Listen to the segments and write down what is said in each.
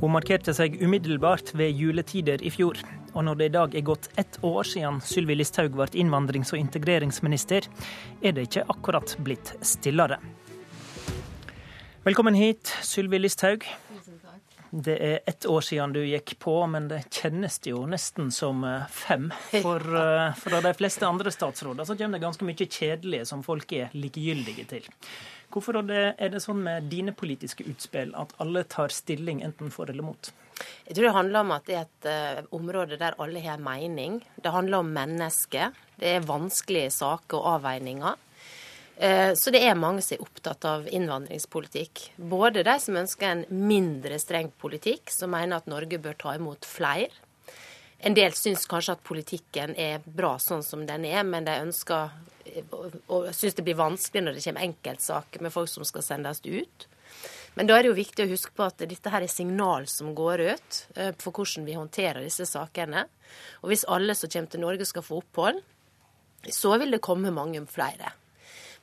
Hun markerte seg umiddelbart ved juletider i fjor. Og når det i dag er gått ett år siden Sylvi Listhaug ble innvandrings- og integreringsminister, er det ikke akkurat blitt stillere. Velkommen hit, Sylvi Listhaug. Det er ett år siden du gikk på, men det kjennes jo nesten som eh, fem. For for de fleste andre statsråder så kommer det ganske mye kjedelige som folk er likegyldige til. Hvorfor er det sånn med dine politiske utspill at alle tar stilling enten for eller mot? Jeg tror det handler om at det er et uh, område der alle har mening. Det handler om mennesker. Det er vanskelige saker og avveininger. Uh, så det er mange som er opptatt av innvandringspolitikk. Både de som ønsker en mindre streng politikk, som mener at Norge bør ta imot flere. En del syns kanskje at politikken er bra sånn som den er, men de ønsker og syns det blir vanskelig når det kommer enkeltsaker med folk som skal sendes ut. Men da er det jo viktig å huske på at dette her er signal som går ut eh, for hvordan vi håndterer disse sakene. Og hvis alle som kommer til Norge skal få opphold, så vil det komme mange flere.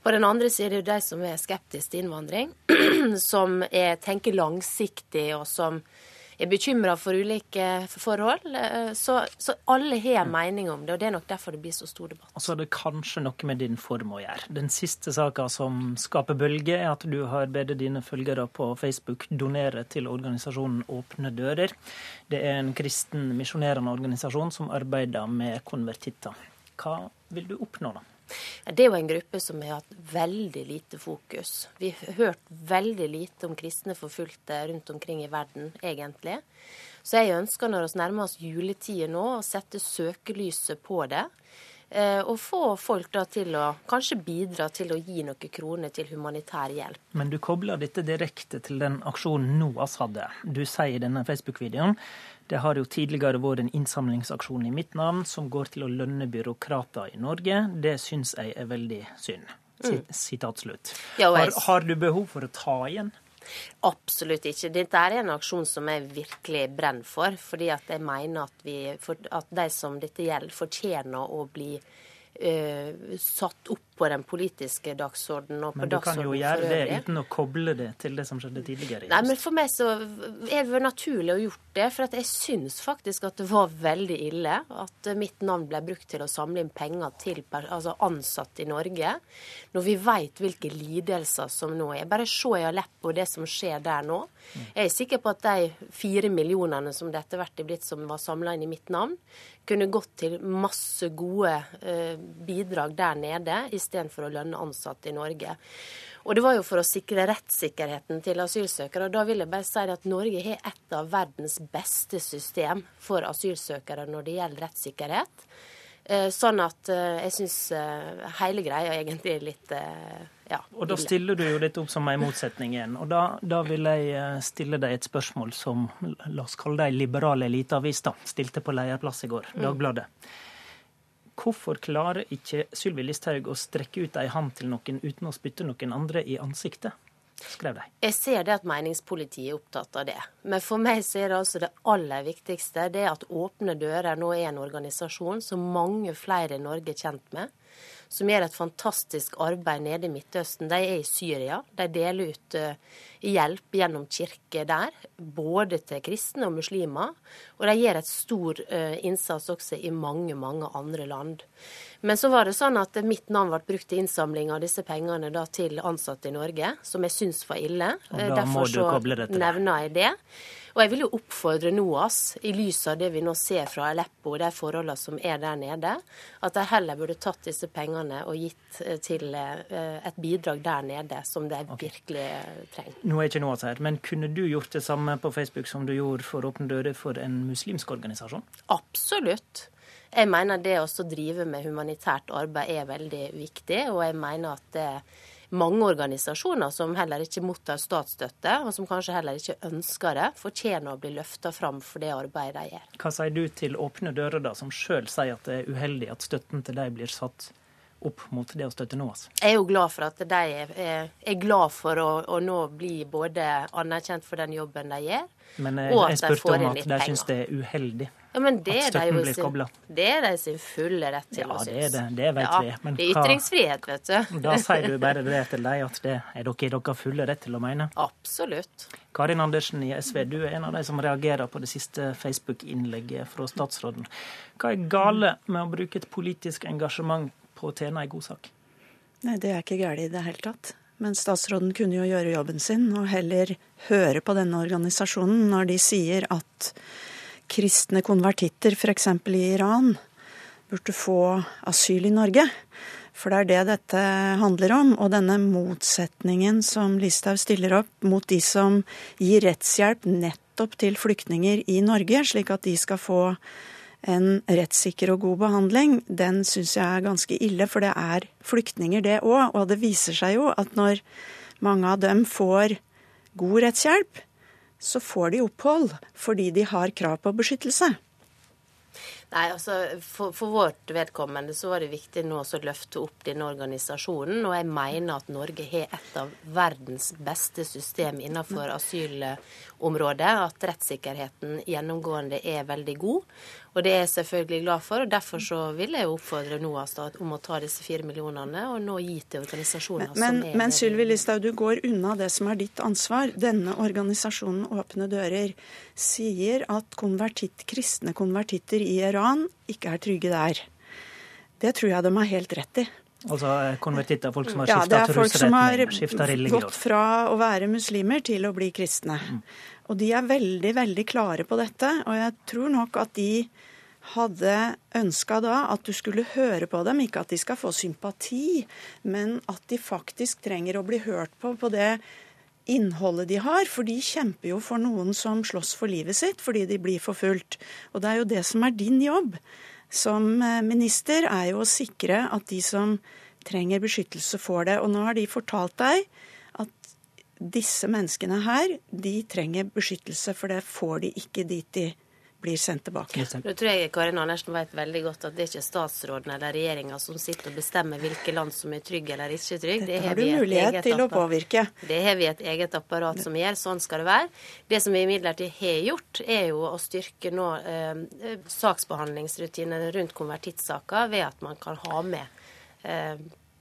På den andre siden er det jo de som er skeptiske til innvandring, som er, tenker langsiktig, og som er bekymra for ulike forhold. Eh, så, så alle har en mening om det, og det er nok derfor det blir så stor debatt. Og så er det kanskje noe med din form å gjøre. Den siste saka som skaper bølge, er at du har bedt dine følgere på Facebook donere til organisasjonen Åpne dører. Det er en kristen misjonerende organisasjon som arbeider med konvertitter. Hva vil du oppnå, da? Det er jo en gruppe som har hatt veldig lite fokus. Vi har hørt veldig lite om kristne forfulgte rundt omkring i verden, egentlig. Så jeg ønsker når vi nærmer oss juletider nå, å sette søkelyset på det. Eh, og få folk da til å kanskje bidra til å gi noen kroner til humanitær hjelp. Men du kobler dette direkte til den aksjonen NOAS hadde. Du sier i denne Facebook-videoen det har jo tidligere vært en innsamlingsaksjon i mitt navn som går til å lønne byråkrater i Norge. Det syns jeg er veldig synd. Mm. Sitat slutt. Har, har du behov for å ta igjen? Absolutt ikke. Dette er en aksjon som jeg virkelig brenner for. Fordi at jeg mener at, vi, at de som dette gjelder, fortjener å bli uh, satt opp på den politiske dagsordenen og på Men du kan jo gjøre det uten å koble det til det som skjedde tidligere? Nei, men For meg så er det naturlig å gjort det. For jeg syns faktisk at det var veldig ille at mitt navn ble brukt til å samle inn penger til altså ansatte i Norge. Når vi veit hvilke lidelser som nå er. Bare se i Aleppo det som skjer der nå. Jeg er sikker på at de fire millionene som det etter hvert er blitt som var samla inn i mitt navn, kunne gått til masse gode eh, bidrag der nede. i istedenfor å lønne ansatte i Norge. Og det var jo for å sikre rettssikkerheten til asylsøkere. Og da vil jeg bare si at Norge har et av verdens beste system for asylsøkere når det gjelder rettssikkerhet. Eh, sånn at eh, jeg syns eh, hele greia egentlig er litt ja, Og da stiller du jo litt opp som en motsetning igjen. Og da, da, vil jeg stille deg et spørsmål som la oss kalle det ei liberal eliteavis, da. Stilte på lederplass i går, mm. Dagbladet. Hvorfor klarer ikke Sylvi Listhaug å strekke ut ei hand til noen uten å spytte noen andre i ansiktet? skrev de. Jeg ser det at meningspolitiet er opptatt av det. Men for meg så er det altså det aller viktigste det at Åpne dører nå er en organisasjon som mange flere i Norge er kjent med som gjør et fantastisk arbeid nede i Midtøsten. De er i Syria. De deler ut uh, hjelp gjennom kirke der, både til kristne og muslimer. Og de gjør et stor uh, innsats også i mange, mange andre land. Men så var det sånn at mitt navn ble brukt til innsamling av disse pengene da, til ansatte i Norge, som jeg syns var ille. Og da Derfor må du koble det til nevner jeg det. Og jeg vil jo oppfordre NOAS, i lys av det vi nå ser fra Aleppo og de forholdene som er der nede, at de heller burde tatt disse pengene og gitt eh, til eh, et bidrag der nede, som de okay. virkelig trenger. Nå er ikke NOAS her, men kunne du gjort det samme på Facebook som du gjorde for Åpne dører for en muslimsk organisasjon? Absolutt. Jeg mener det å drive med humanitært arbeid er veldig viktig, og jeg mener at det mange organisasjoner som heller ikke mottar statsstøtte, og som kanskje heller ikke ønsker det, fortjener å bli løfta fram for det arbeidet de gjør. Hva sier du til Åpne dører, da, som sjøl sier at det er uheldig at støtten til dem blir satt opp mot det å støtte NOAS? Jeg er jo glad for at de er, er glad for å, å, nå bli både anerkjent for den jobben de gjør, Men jeg, og at jeg de får inn litt penger. Men jeg spurte om at de syns det er uheldig Ja, men det at er, støtten blir sin, kobla. det er de sin fulle rett til Ja, å det synes. er det. Det vet ja, vi. Men det er hva- ytringsfrihet, vet du. Da sier du bare det til dem at det er dere i deres fulle rett til å mene. Absolutt. Karin Andersen i SV, du er en av de som reagerer på det siste Facebook-innlegget fra statsråden. Hva er gale med å bruke et politisk engasjement på å tjene en god sak? Nei, det er ikke galt i det hele tatt. Men statsråden kunne jo gjøre jobben sin og heller høre på denne organisasjonen når de sier at kristne konvertitter, f.eks. i Iran, burde få asyl i Norge. For det er det dette handler om. Og denne motsetningen som Listhaug stiller opp mot de som gir rettshjelp nettopp til flyktninger i Norge, slik at de skal få en rettssikker og god behandling, den syns jeg er ganske ille. For det er flyktninger, det òg. Og det viser seg jo at når mange av dem får god rettshjelp, så får de opphold fordi de har krav på beskyttelse. Nei, altså for, for vårt vedkommende så var det viktig nå å løfte opp denne organisasjonen. Og jeg mener at Norge har et av verdens beste system innenfor asylområdet. At rettssikkerheten gjennomgående er veldig god. Og det er jeg selvfølgelig glad for. og Derfor så vil jeg oppfordre NOAS da om å ta disse fire millionene og nå gi til organisasjoner Men, som er men Sylvi Listhaug, du går unna det som er ditt ansvar. Denne organisasjonen Åpne dører sier at konvertitt, kristne konvertitter i Iran ikke er trygge der. Det tror jeg de har helt rett i. Altså konvertitter, folk som har Ja, det skifta er folk som har religion. gått fra å være muslimer til å bli kristne. Og de er veldig, veldig klare på dette. Og jeg tror nok at de hadde ønska da at du skulle høre på dem. Ikke at de skal få sympati, men at de faktisk trenger å bli hørt på på det innholdet de har. For de kjemper jo for noen som slåss for livet sitt fordi de blir forfulgt. Og det er jo det som er din jobb som eh, minister, er jo å sikre at de som trenger beskyttelse, får det. Og nå har de fortalt deg at disse menneskene her, de trenger beskyttelse, for det får de ikke dit de blir sendt tilbake. Nå tror jeg Karin Andersen vet veldig godt at det er ikke statsråden eller regjeringa som sitter og bestemmer hvilke land som er trygge eller ikke trygge. Dette har du mulighet til å påvirke. Det har vi et eget apparat som gjør. Sånn skal det være. Det som vi imidlertid har gjort, er jo å styrke nå eh, saksbehandlingsrutinene rundt konvertittsaker ved at man kan ha med eh,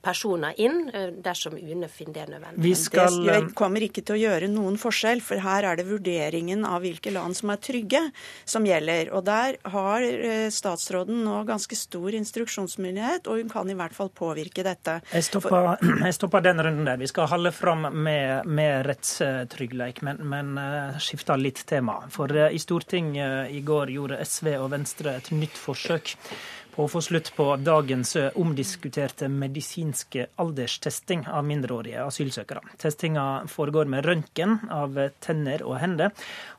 personer inn eh, dersom UNE finner det nødvendig. Vi skal Det kommer ikke til å gjøre noen forskjell, for her er det vurderingen av hvilke land som er trygge, som gjelder. Og der har eh, statsråden nå ganske stor instruksjonsmyndighet, og hun kan i hvert fall påvirke dette. Jeg stopper, jeg stopper den runden der. Vi skal holde fram med, med rettstrygghet, men, men skifter litt tema. For i Stortinget i går gjorde SV og Venstre et nytt forsøk å få slutt på dagens uh, omdiskuterte medisinske alderstesting av mindreårige asylsøkere. Testinga foregår med røntgen av tenner og hender,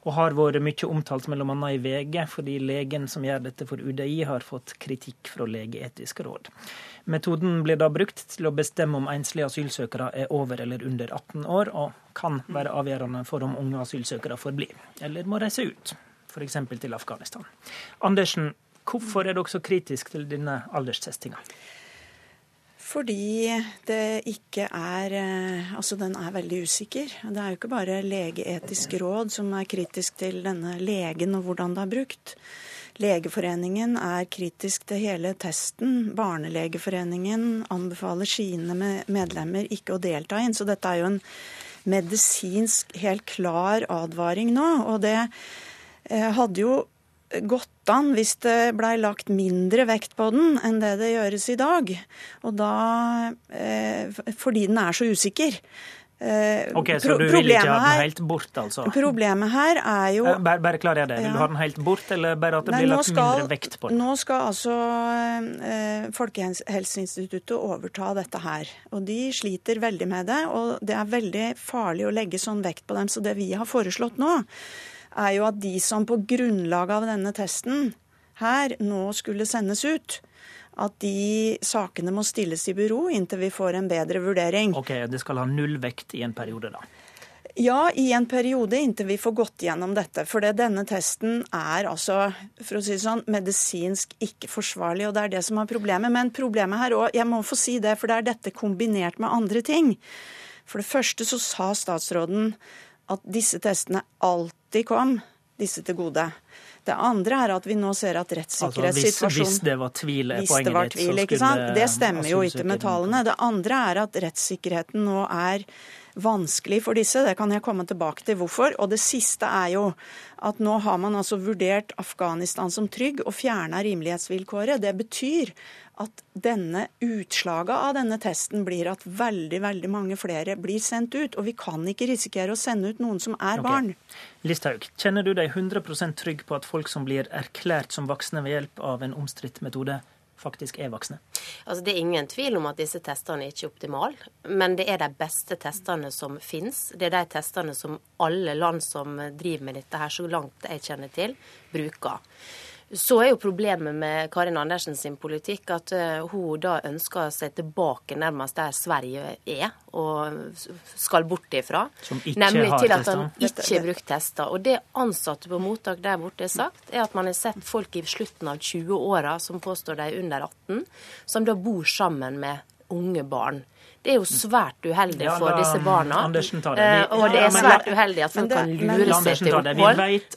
og har vært mye omtalt bl.a. i VG, fordi legen som gjør dette for UDI, har fått kritikk fra Legeetisk råd. Metoden blir da brukt til å bestemme om enslige asylsøkere er over eller under 18 år, og kan være avgjørende for om unge asylsøkere får bli, eller må reise ut, f.eks. til Afghanistan. Andersen, hvorfor er dere så kritisk til denne alderstestinga? Fordi det ikke er eh, Altså, den er veldig usikker. Det er jo ikke bare Legeetisk råd som er kritisk til denne legen og hvordan det er brukt. Legeforeningen er kritisk til hele testen. Barnelegeforeningen anbefaler sine medlemmer ikke å delta inn. Så dette er jo en medisinsk helt klar advaring nå. Og det eh, hadde jo gått an hvis det blei lagt mindre vekt på den enn det det gjøres i dag. Og da eh, Fordi den er så usikker. Eh, Ok, Så du vil ikke ha den helt bort, altså? Problemet her er jo Eh, Bare, bare klar jeg det. Vil du ha den helt bort, eller bare at det Nei, blir lagt skal- mindre vekt på den? Nå skal altså eh, Folkehelseinstituttet overta dette her. Og de sliter veldig med det, og det er veldig farlig å legge sånn vekt på dem. Så det vi har foreslått nå, er jo at de som på grunnlag av denne testen her nå skulle sendes ut, at de sakene må stilles i bero inntil vi får en bedre vurdering. Ok, det skal ha null vekt i en periode, da. Ja, i en periode inntil vi får gått gjennom dette. For det, denne testen er altså, for å si det sånn, medisinsk ikke forsvarlig. Og det er det som er problemet. Men problemet her òg, jeg må få si det, for det er dette kombinert med andre ting. For det første så sa statsråden at disse testene alltid kom disse til gode. Det andre er at vi nå ser at rettssikkerhetssituasjonen altså, hvis, hvis, det var tvil, poenget det så skulle ikke sant? Det stemmer jo ikke med tallene. Det andre er at rettssikkerheten nå er vanskelig for disse. Det kan jeg komme tilbake til hvorfor. Og det siste er jo at nå har man altså vurdert Afghanistan som trygg og fjerna rimelighetsvilkåret. Det betyr at denne utslaget av denne testen blir at veldig veldig mange flere blir sendt ut. Og vi kan ikke risikere å sende ut noen som er okay. barn. Listhaug, kjenner du deg 100% trygg på at folk som blir erklært som voksne ved hjelp av en omstridt metode, faktisk er voksne? Altså, det er ingen tvil om at disse testene er ikke optimale, men det er de beste testene som finnes. Det er de testene som alle land som driver med dette her, så langt jeg kjenner til, bruker. Så er jo problemet med Karin Andersen sin politikk at uh, hun da ønsker seg tilbake nærmest der Sverige er og skal bort ifra. Nemlig til at han ikke har brukt tester. Og det ansatte på mottak der borte har sagt, er at man har sett folk i slutten av 20-åra som påstår de er under 18, som da bor sammen med unge barn. Det er jo svært uheldig ja, for disse barna. Andersen tar det. Vi, eh, og det er svært uheldig at folk kan lure seg til opphold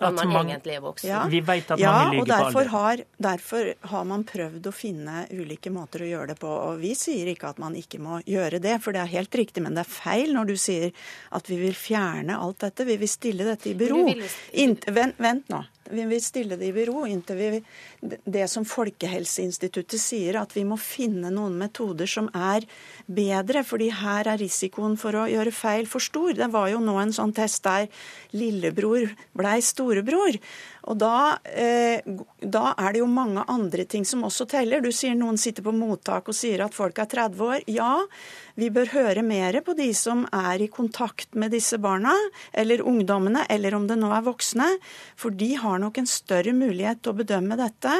når man mange, egentlig er voksen. Ja, vi vet at ja, mange lyver på alder. Har, derfor har man prøvd å finne ulike måter å gjøre det på. Og vi sier ikke at man ikke må gjøre det, for det er helt riktig. Men det er feil når du sier at vi vil fjerne alt dette. Vi vil stille dette i bero. Vent, vent nå. Vi vil stille det i bero inntil vi Det som Folkehelseinstituttet sier, at vi må finne noen metoder som er bedre, fordi her er risikoen for å gjøre feil for stor. Det var jo nå en sånn test der lillebror blei storebror. Og da, eh, da, er det jo mange andre ting som også teller. Du sier noen sitter på mottak og sier at folk er 30 år. Ja, vi bør høre mer på de som er i kontakt med disse barna, eller ungdommene, eller om det nå er voksne. For de har nok en større mulighet til å bedømme dette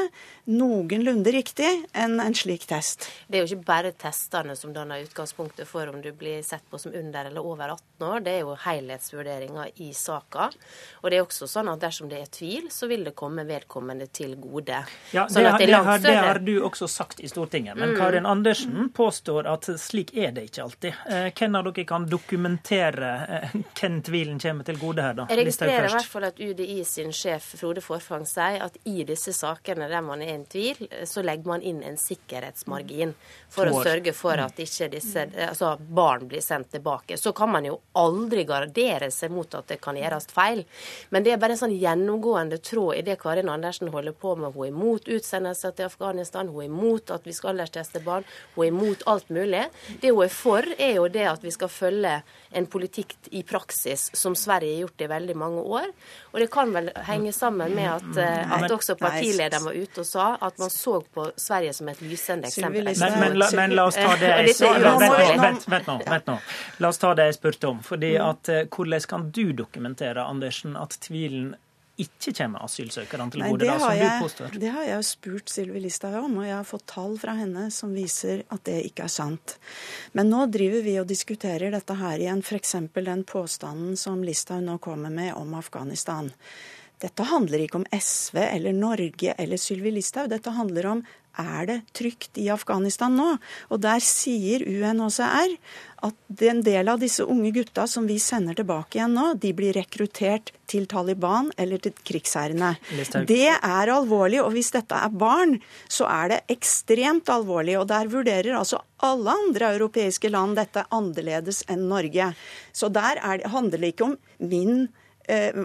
noenlunde riktig enn en slik test. Det er jo ikke bare testene som danner utgangspunktet for om du blir sett på som under eller over 18 år. Det er jo helhetsvurderinger i saka. Og det er også sånn at dersom det er tvil, så vil det komme vedkommende til gode. Ja, sånn det, det, har, det, har, du også sagt i Stortinget. Men mm. Karin Andersen påstår at slik er det ikke alltid. Eh, hvem av dere kan dokumentere eh, hvem tvilen kommer til gode her, da? Jeg registrerer i hvert fall at UDI sin sjef Frode Forfang sier at i disse sakene der man er ingen tvil, så legger man inn en sikkerhetsmargin for å sørge for at ikke disse altså barn blir sendt tilbake. Så kan man jo aldri gardere seg mot at det kan gjøres feil. Men det er bare en sånn gjennomgående tråd i det Karin Andersen holder på med. Hun er imot utsendelser til Afghanistan, hun er imot at vi skal aldersteste barn, hun er imot alt mulig. Det hun er for, er jo det at vi skal følge en politikk i praksis som Sverige har gjort i veldig mange år. Og det kan vel henge sammen med at, eh, at også partilederen var ute og sa at man så på Sverige som et lysende eksempel. Men, men, la, men la, oss ta det jeg, vent, vent, nå, vent nå. La oss ta det jeg spurte om. fordi mm. at eh, Hvordan kan du dokumentere Andersen, at tvilen ikke kommer asylsøkerne til gode, da, som du påstår? Det har jeg jo spurt Sylvi Listhaug om, og jeg har fått tall fra henne som viser at det ikke er sant. Men nå driver vi og diskuterer dette her igjen, f.eks. den påstanden som Listhaug nå kommer med om Afghanistan. Dette handler ikke om SV eller Norge eller Sylvi Listhaug. Dette handler om er det trygt i Afghanistan nå? Og der sier UNHCR at en del av disse unge gutta som vi sender tilbake igjen nå, de blir rekruttert til Taliban eller til krigsherrene. Det er alvorlig, og hvis dette er barn, så er det ekstremt alvorlig. Og der vurderer altså alle andre europeiske land dette annerledes enn Norge. Så der det, handler det ikke om min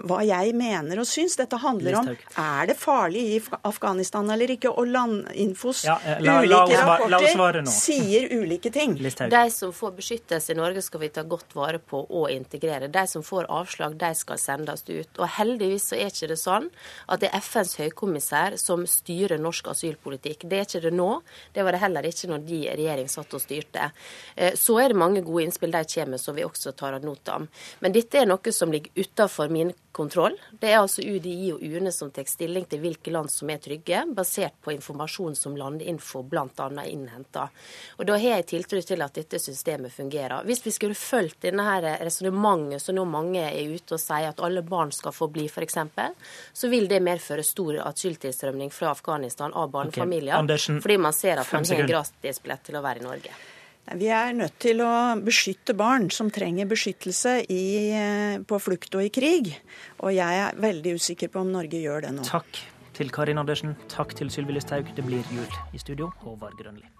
hva jeg mener og syns. Dette handler om er det farlig i Afghanistan eller ikke. Og Landinfos ja, la, la, ulike la, la, rapporter sier ulike ting. De som får beskyttelse i Norge, skal vi ta godt vare på og integrere. De som får avslag, de skal sendes ut. Og heldigvis så er ikke det sånn at det er FNs høykommissær som styrer norsk asylpolitikk. Det er ikke det nå. Det var det heller ikke når de regjering satt og styrte. Eh, så er det mange gode innspill de kommer som vi også tar ad notam. Men dette er noe som ligger utafor min kontroll. Det er altså UDI og UNE som tar stilling til hvilke land som er trygge, basert på informasjon som Landinfo bl.a. innhenter. Og Da har jeg tiltro til at dette systemet fungerer. Hvis vi skulle fulgt denne resonnementet som nå mange er ute og sier at alle barn skal få bli, f.eks., så vil det medføre stor asyltilstrømning fra Afghanistan av barnefamilier. Okay. fordi man ser at man har en gratisbillett til å være i Norge. Vi er nødt til å beskytte barn som trenger beskyttelse i, eh, på flukt og i krig. Og jeg er veldig usikker på om Norge gjør det nå. Takk. til Karin Andersen. Takk til Sylvi Listhaug. Det blir jul. I studio, Håvard Grønli.